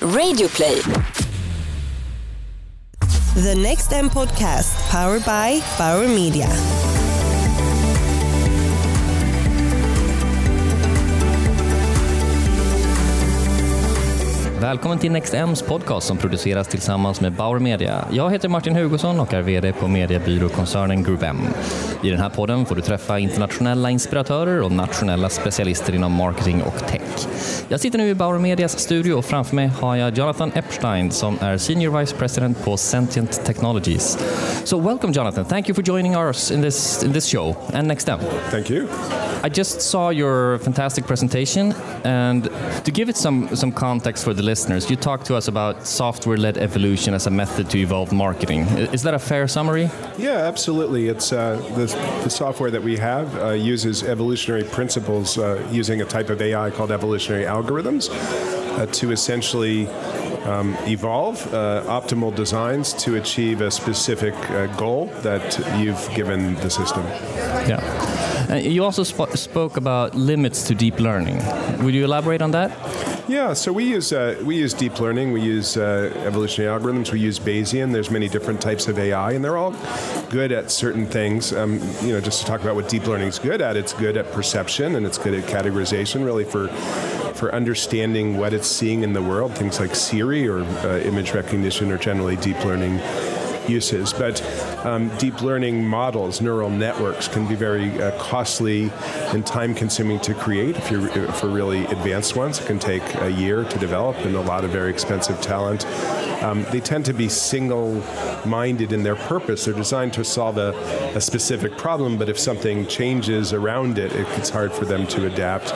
Radioplay. The Next M podcast powered by Bauer Media. Välkommen till Next M's podcast som produceras tillsammans med Bauer Media. Jag heter Martin Hugosson och är VD på mediebyråkoncernen Group M. I den här podden får du träffa internationella inspiratörer och nationella specialister inom marketing och tech. Jag sitter nu i Bauer Medias studio och framför mig har jag Jonathan Epstein som är Senior Vice President på Sentient Technologies. So welcome Jonathan, thank you for joining us in this, in this show and Next M. Thank you. I just saw your fantastic presentation, and to give it some, some context for the listeners, you talked to us about software led evolution as a method to evolve marketing. Is that a fair summary? Yeah, absolutely. It's uh, the, the software that we have uh, uses evolutionary principles uh, using a type of AI called evolutionary algorithms uh, to essentially um, evolve uh, optimal designs to achieve a specific uh, goal that you've given the system. Yeah. Uh, you also sp- spoke about limits to deep learning. Would you elaborate on that? Yeah, so we use uh, we use deep learning, we use uh, evolutionary algorithms, we use Bayesian. There's many different types of AI, and they're all good at certain things. Um, you know, just to talk about what deep learning is good at, it's good at perception and it's good at categorization, really for for understanding what it's seeing in the world. Things like Siri or uh, image recognition are generally deep learning uses. But um, deep learning models, neural networks, can be very uh, costly and time consuming to create. If you're for really advanced ones, it can take a year to develop and a lot of very expensive talent. Um, they tend to be single minded in their purpose. They're designed to solve a, a specific problem, but if something changes around it, it's hard for them to adapt.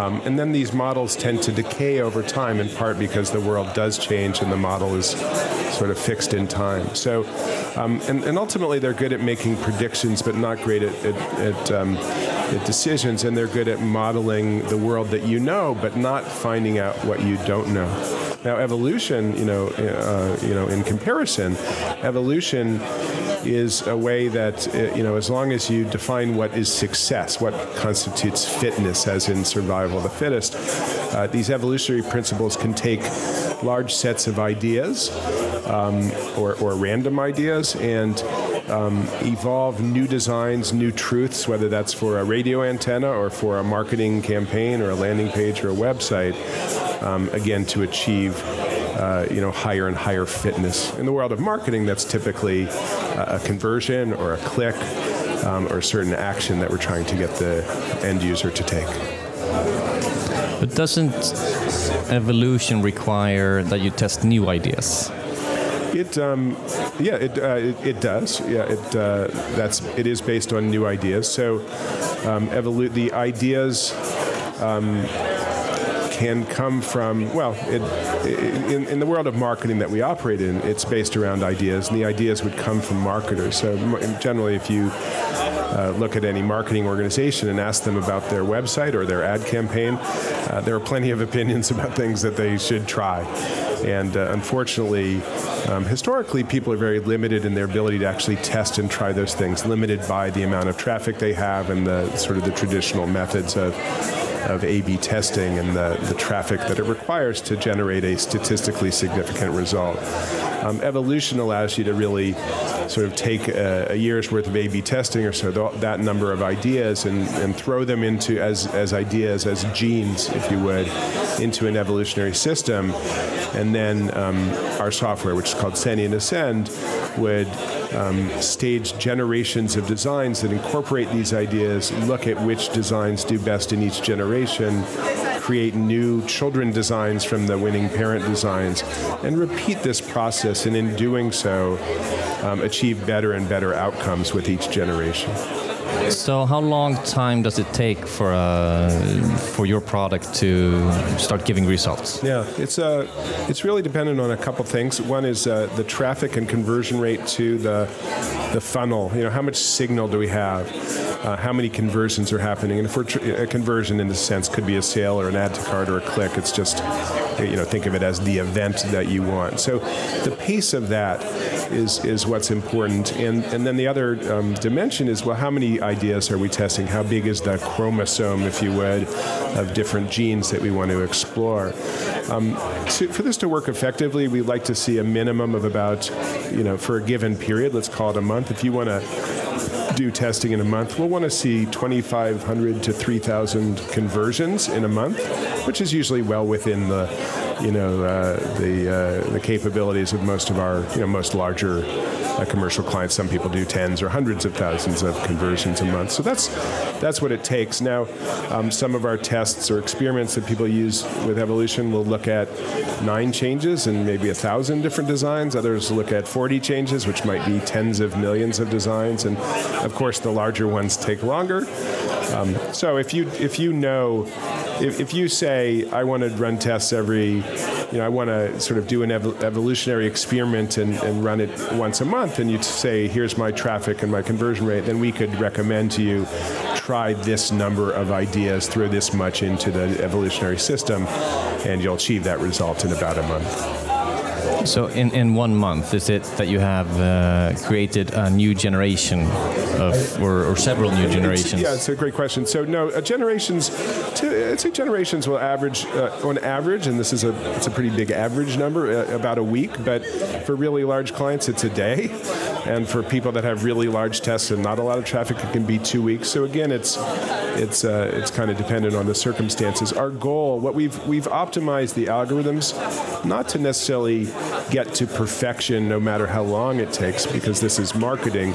Um, and then these models tend to decay over time, in part because the world does change and the model is sort of fixed in time. So, um, and, and, ultimately, they're good at making predictions, but not great at, at, at, um, at, decisions. And they're good at modeling the world that you know, but not finding out what you don't know. Now, evolution, you know, uh, you know, in comparison, evolution is a way that uh, you know as long as you define what is success what constitutes fitness as in survival of the fittest uh, these evolutionary principles can take large sets of ideas um, or, or, random ideas and um, evolve new designs, new truths, whether that's for a radio antenna or for a marketing campaign or a landing page or a website, um, again, to achieve uh, you know, higher and higher fitness. In the world of marketing, that's typically a conversion or a click um, or a certain action that we're trying to get the end user to take. But doesn't evolution require that you test new ideas? It, um, yeah, it, uh, it, it, does. Yeah, it uh, that's it is based on new ideas. So, um, evolu- the ideas um, can come from well, it, in, in, the world of marketing that we operate in, it's based around ideas, and the ideas would come from marketers. So, generally, if you uh, look at any marketing organization and ask them about their website or their ad campaign, uh, there are plenty of opinions about things that they should try. And uh, unfortunately, um, historically, people are very limited in their ability to actually test and try those things, limited by the amount of traffic they have and the sort of the traditional methods of of A/B testing and the, the traffic that it requires to generate a statistically significant result. Um, evolution allows you to really sort of take a, a year's worth of A/B testing or so that number of ideas and, and throw them into as as ideas as genes, if you would, into an evolutionary system and then um, our software, which is called Sentient Ascend, would um, stage generations of designs that incorporate these ideas, look at which designs do best in each generation, create new children designs from the winning parent designs, and repeat this process, and in doing so, um, achieve better and better outcomes with each generation. So, how long time does it take for uh, for your product to start giving results? Yeah, it's uh, it's really dependent on a couple things. One is uh, the traffic and conversion rate to the the funnel. You know, how much signal do we have? Uh, how many conversions are happening? And if we're tr- a conversion in this sense could be a sale or an add to cart or a click. It's just you know, think of it as the event that you want. So the pace of that is, is what's important. And, and then the other um, dimension is, well, how many ideas are we testing? How big is the chromosome, if you would, of different genes that we want to explore? Um, to, for this to work effectively, we'd like to see a minimum of about, you know, for a given period, let's call it a month. If you want to do testing in a month, we'll want to see 2,500 to 3,000 conversions in a month, which is usually well within the you know, uh, the, uh, the capabilities of most of our, you know, most larger uh, commercial clients. Some people do tens or hundreds of thousands of conversions a month. So that's, that's what it takes. Now, um, some of our tests or experiments that people use with evolution will look at nine changes and maybe a thousand different designs. Others look at 40 changes, which might be tens of millions of designs. And of course, the larger ones take longer. Um, so if you if you know if, if you say I want to run tests every you know I want to sort of do an ev- evolutionary experiment and, and run it once a month and you say here's my traffic and my conversion rate then we could recommend to you try this number of ideas throw this much into the evolutionary system and you'll achieve that result in about a month. So, in, in one month, is it that you have uh, created a new generation of, or, or several new generations? It's, yeah, it's a great question. So, no, uh, generations, I'd say generations will average, uh, on average, and this is a, it's a pretty big average number, uh, about a week, but for really large clients, it's a day. And for people that have really large tests and not a lot of traffic, it can be two weeks. So, again, it's, it's, uh, it's kind of dependent on the circumstances. Our goal, what we've, we've optimized the algorithms, not to necessarily get to perfection no matter how long it takes because this is marketing,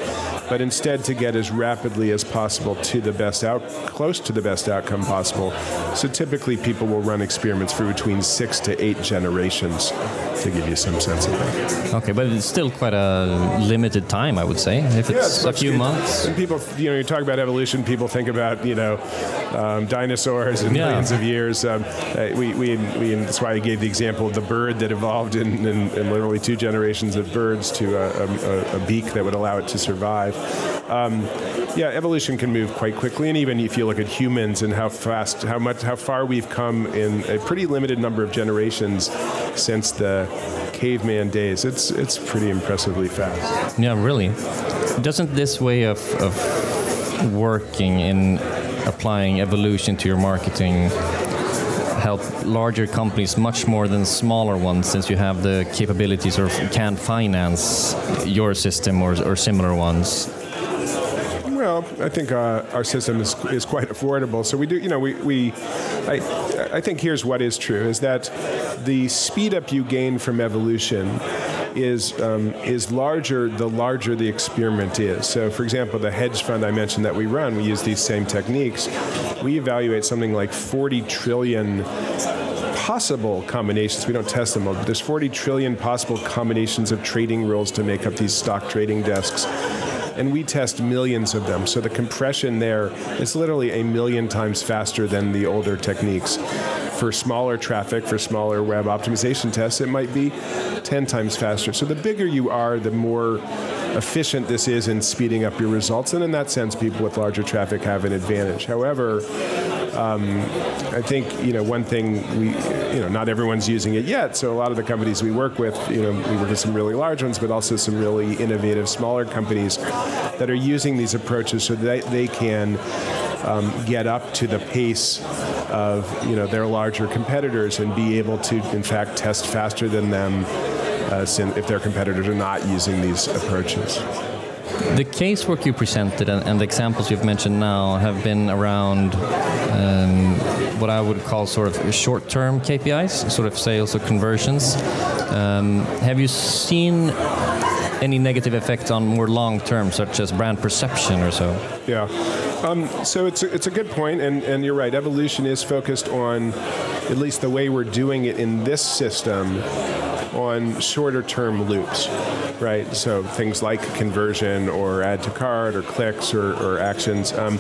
but instead to get as rapidly as possible to the best out, close to the best outcome possible. So typically people will run experiments for between six to eight generations to give you some sense of that. Okay, but it's still quite a limited time, I would say. If it's, yeah, a few months. And people, you know, you talk about evolution, people think about, you know, um, dinosaurs and yeah. millions of years. Um, uh, we, we, we, that's why I gave the example of the bird that evolved in, in, in literally two generations of birds to a, a, a, beak that would allow it to survive. Um, yeah, evolution can move quite quickly, and even if you look at humans and how fast, how much, how far we've come in a pretty limited number of generations since the caveman days, it's it's pretty impressively fast. Yeah, really. Doesn't this way of, of working in applying evolution to your marketing help larger companies much more than smaller ones since you have the capabilities or can finance your system or, or similar ones? Well, I think uh, our system is, is quite affordable. So we do, you know, we, we I, I think here's what is true is that the speed up you gain from evolution is um, is larger the larger the experiment is. So, for example, the hedge fund I mentioned that we run, we use these same techniques. We evaluate something like 40 trillion possible combinations. We don't test them all, but there's 40 trillion possible combinations of trading rules to make up these stock trading desks and we test millions of them. So the compression there is literally a million times faster than the older techniques. For smaller traffic, for smaller web optimization tests, it might be 10 times faster. So the bigger you are, the more efficient this is in speeding up your results. And in that sense, people with larger traffic have an advantage. However, um, I think you know one thing we you know not everyone's using it yet. So a lot of the companies we work with, you know, we work with some really large ones, but also some really innovative smaller companies that are using these approaches so that they can um, get up to the pace of you know their larger competitors and be able to in fact test faster than them uh, if their competitors are not using these approaches. The casework you presented and, and, the examples you've mentioned now have been around um, what I would call sort of short-term KPIs, sort of sales or conversions. Um, have you seen any negative effect on more long term, such as brand perception or so? Yeah. Um, so it's a, it's a good point, and, and you're right. Evolution is focused on, at least the way we're doing it in this system, on shorter term loops, right? So things like conversion or add to cart or clicks or, or actions. Um,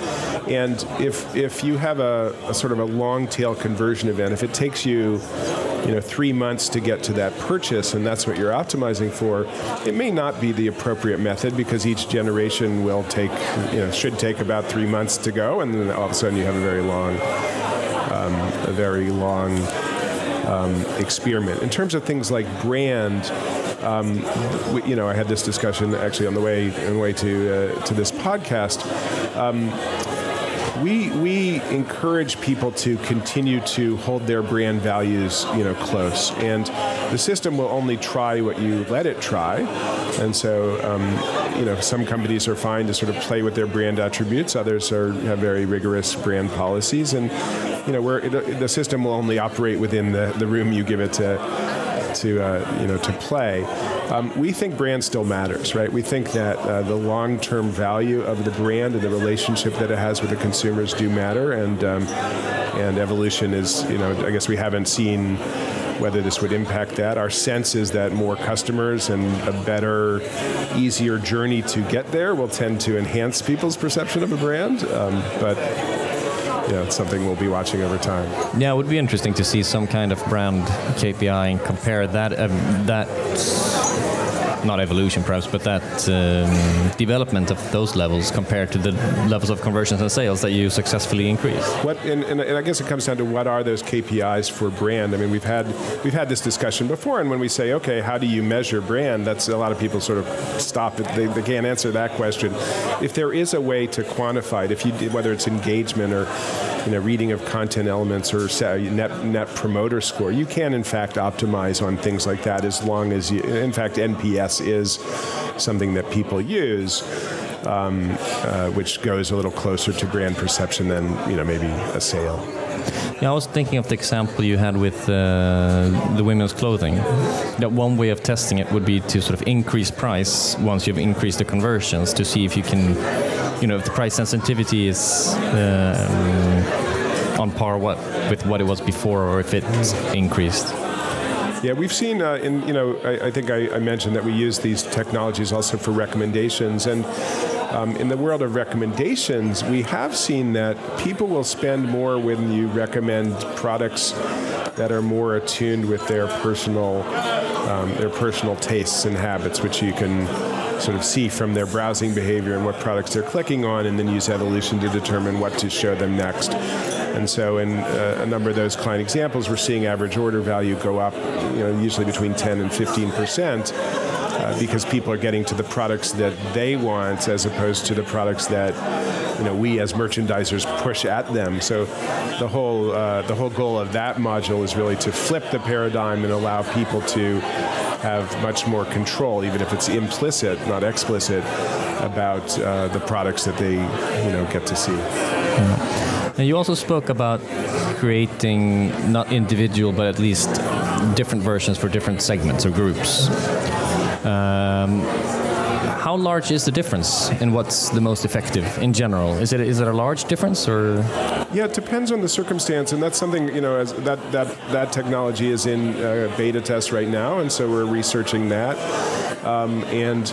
and if, if you have a, a sort of a long tail conversion event, if it takes you you know three months to get to that purchase and that's what you're optimizing for it may not be the appropriate method because each generation will take you know should take about three months to go and then all of a sudden you have a very long um, a very long um, experiment. In terms of things like brand, um, we, you know, I had this discussion actually on the way on the way to uh, to this podcast. Um, we we encourage people to continue to hold their brand values, you know, close, and the system will only try what you let it try, and so um, you know, some companies are fine to sort of play with their brand attributes. Others are have very rigorous brand policies, and you know, where the system will only operate within the, the room you give it to to uh, you know to play. Um, we think brand still matters, right? We think that uh, the long-term value of the brand and the relationship that it has with the consumers do matter, and um, and evolution is you know I guess we haven't seen whether this would impact that. Our sense is that more customers and a better, easier journey to get there will tend to enhance people's perception of a brand, um, but yeah, it's something we'll be watching over time. Yeah, it would be interesting to see some kind of brand KPI and compare that um, that not evolution perhaps, but that um, development of those levels compared to the levels of conversions and sales that you successfully increase. What and, and, and, I guess it comes down to what are those KPIs for brand? I mean, we've had we've had this discussion before, and when we say, okay, how do you measure brand? That's a lot of people sort of stop. They, they can't answer that question. If there is a way to quantify it, if you whether it's engagement or you know, reading of content elements or net, net promoter score. You can, in fact, optimize on things like that as long as you, in fact, NPS is something that people use. Um, uh, which goes a little closer to brand perception than you know maybe a sale. Yeah, I was thinking of the example you had with uh, the women's clothing. That one way of testing it would be to sort of increase price once you've increased the conversions to see if you can, you know, if the price sensitivity is uh, on par what, with what it was before or if it's increased. Yeah, we've seen, uh, in you know, I, I think I, I, mentioned that we use these technologies also for recommendations, and um, in the world of recommendations, we have seen that people will spend more when you recommend products that are more attuned with their personal, um, their personal tastes and habits, which you can sort of see from their browsing behavior and what products they're clicking on, and then use evolution to determine what to show them next. And so, in uh, a number of those client examples, we're seeing average order value go up, you know, usually between 10 and 15 percent. Uh, because people are getting to the products that they want as opposed to the products that you know we as merchandisers push at them. So the whole uh, the whole goal of that module is really to flip the paradigm and allow people to have much more control, even if it's implicit, not explicit, about uh, the products that they you know get to see. And you also spoke about creating not individual, but at least different versions for different segments or groups. Um, how large is the difference and what's the most effective in general? Is it is it a large difference or? Yeah, it depends on the circumstance, and that's something you know as that that that technology is in uh, beta test right now, and so we're researching that. Um, and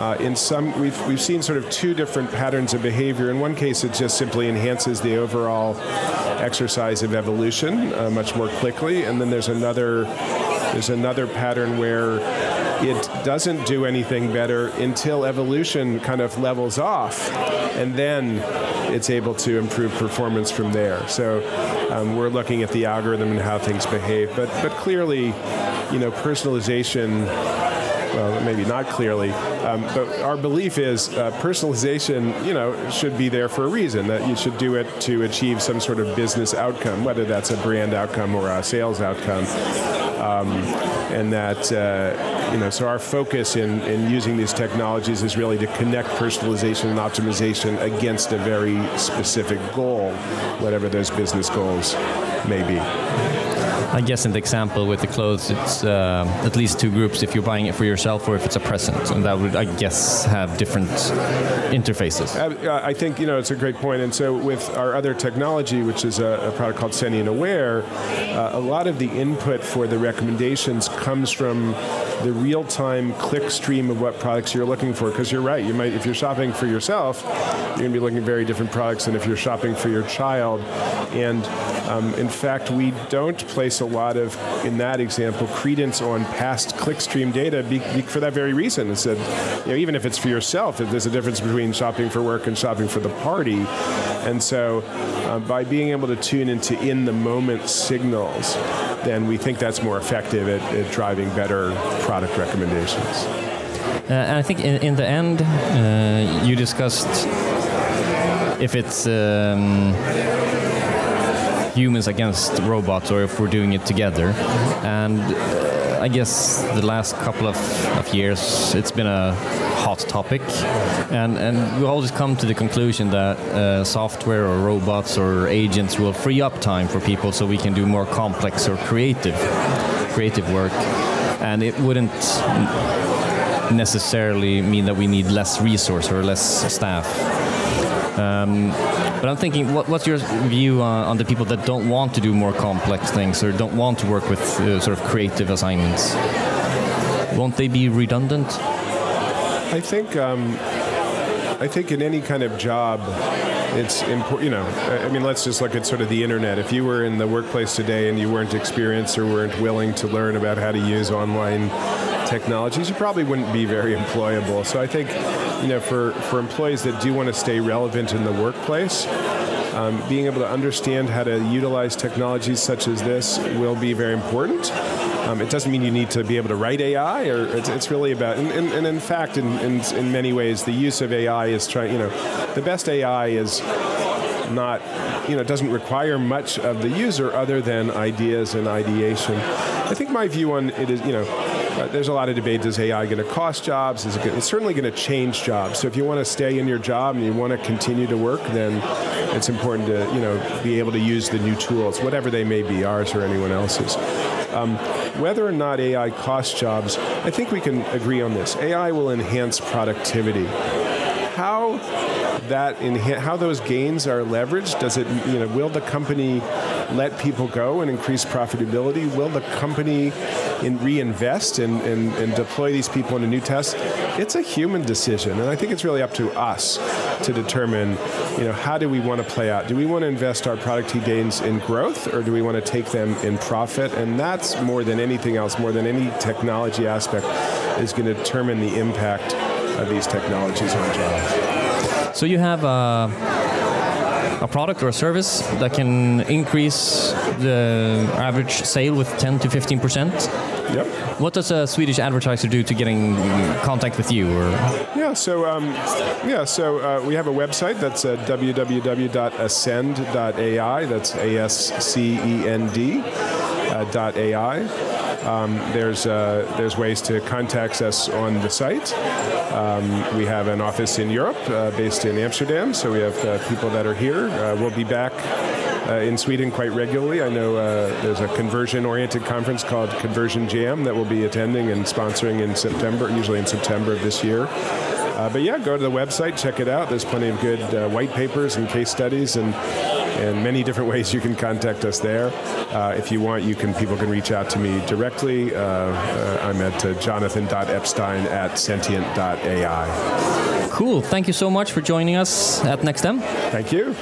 uh, in some, we've, we've seen sort of two different patterns of behavior. In one case, it just simply enhances the overall exercise of evolution uh, much more quickly, and then there's another there's another pattern where it doesn't do anything better until evolution kind of levels off, and then it's able to improve performance from there. So um, we're looking at the algorithm and how things behave, but but clearly, you know, personalization well, maybe not clearly, um, but our belief is uh, personalization, you know, should be there for a reason. That you should do it to achieve some sort of business outcome, whether that's a brand outcome or a sales outcome, um, and that uh, you know. So our focus in in using these technologies is really to connect personalization and optimization against a very specific goal, whatever those business goals may be. I guess in the example with the clothes, it's uh, at least two groups if you're buying it for yourself or if it's a present, and that would, I guess, have different interfaces. Uh, I think you know it's a great point. point, and so with our other technology, which is a, a product called Sentient Aware, uh, a lot of the input for the recommendations comes from the real-time click stream of what products you're looking for. Because you're right, you might if you're shopping for yourself, you're going to be looking at very different products than if you're shopping for your child, and um, in fact, we don't place a lot of, in that example, credence on past clickstream data be, be for that very reason. It's that, you know, even if it's for yourself, there's a difference between shopping for work and shopping for the party, And so, uh, by being able to tune into in the moment signals, then we think that's more effective at, at driving better product recommendations. Uh, and I think in, in the end, uh, you discussed if it's um, humans against robots or if we're doing it together. And uh, I guess the last couple of, of years, it's been a hot topic, and and we always come to the conclusion that uh, software or robots or agents will free up time for people, so we can do more complex or creative creative work, and it wouldn't necessarily mean that we need less resource or less staff. Um, but I'm thinking, what, what's your view on, on, the people that don't want to do more complex things or don't want to work with uh, sort of creative assignments? Won't they be redundant? I think um, I think in any kind of job, it's important. You know, I mean, let's just look at sort of the internet. If you were in the workplace today and you weren't experienced or weren't willing to learn about how to use online technologies, you probably wouldn't be very employable. So I think, you know, for, for employees that do want to stay relevant in the workplace, um, being able to understand how to utilize technologies such as this will be very important. Um, it doesn't mean you need to be able to write AI, or it's, it's really about, and, and, and, in fact, in, in, in many ways, the use of AI is trying, you know, the best AI is not, you know, doesn't require much of the user other than ideas and ideation. I think my view on it is, you know, uh, there's a lot of debate. Is AI going to cost jobs? Is it it's certainly going to change jobs. So if you want to stay in your job and you want to continue to work, then it's important to you know be able to use the new tools, whatever they may be, ours or anyone else's. Um, whether or not AI costs jobs, I think we can agree on this. AI will enhance productivity. How that enha- how those gains are leveraged? Does it you know will the company let people go and increase profitability? Will the company in reinvest and, and, and deploy these people into new tests? It's a human decision, and I think it's really up to us to determine, you know, how do we want to play out? Do we want to invest our productivity gains in growth, or do we want to take them in profit? And that's more than anything else, more than any technology aspect, is going to determine the impact of these technologies on jobs. So you have. Uh a product or a service that can increase the average sale with 10 to 15 percent. Yep. What does a Swedish advertiser do to get in contact with you? Or yeah, so um, yeah, so uh, we have a website that's uh, www.ascend.ai. That's A S C E N D uh, dot AI. Um, there's uh, there's ways to contact us on the site. Um, we have an office in Europe, uh, based in Amsterdam. So we have uh, people that are here. Uh, we'll be back. Uh, in Sweden, quite regularly. I know uh, there's a conversion-oriented conference called Conversion Jam that we'll be attending and sponsoring in September, usually in September of this year. but yeah, go to the website, check it out. There's plenty of good white papers and case studies and and many different ways you can contact us there. Uh, if you want, you can people can reach out to me directly. Uh, uh, I'm at uh, jonathan.epstein at sentient.ai. Cool. Thank you so much for joining us at NextM. Thank you.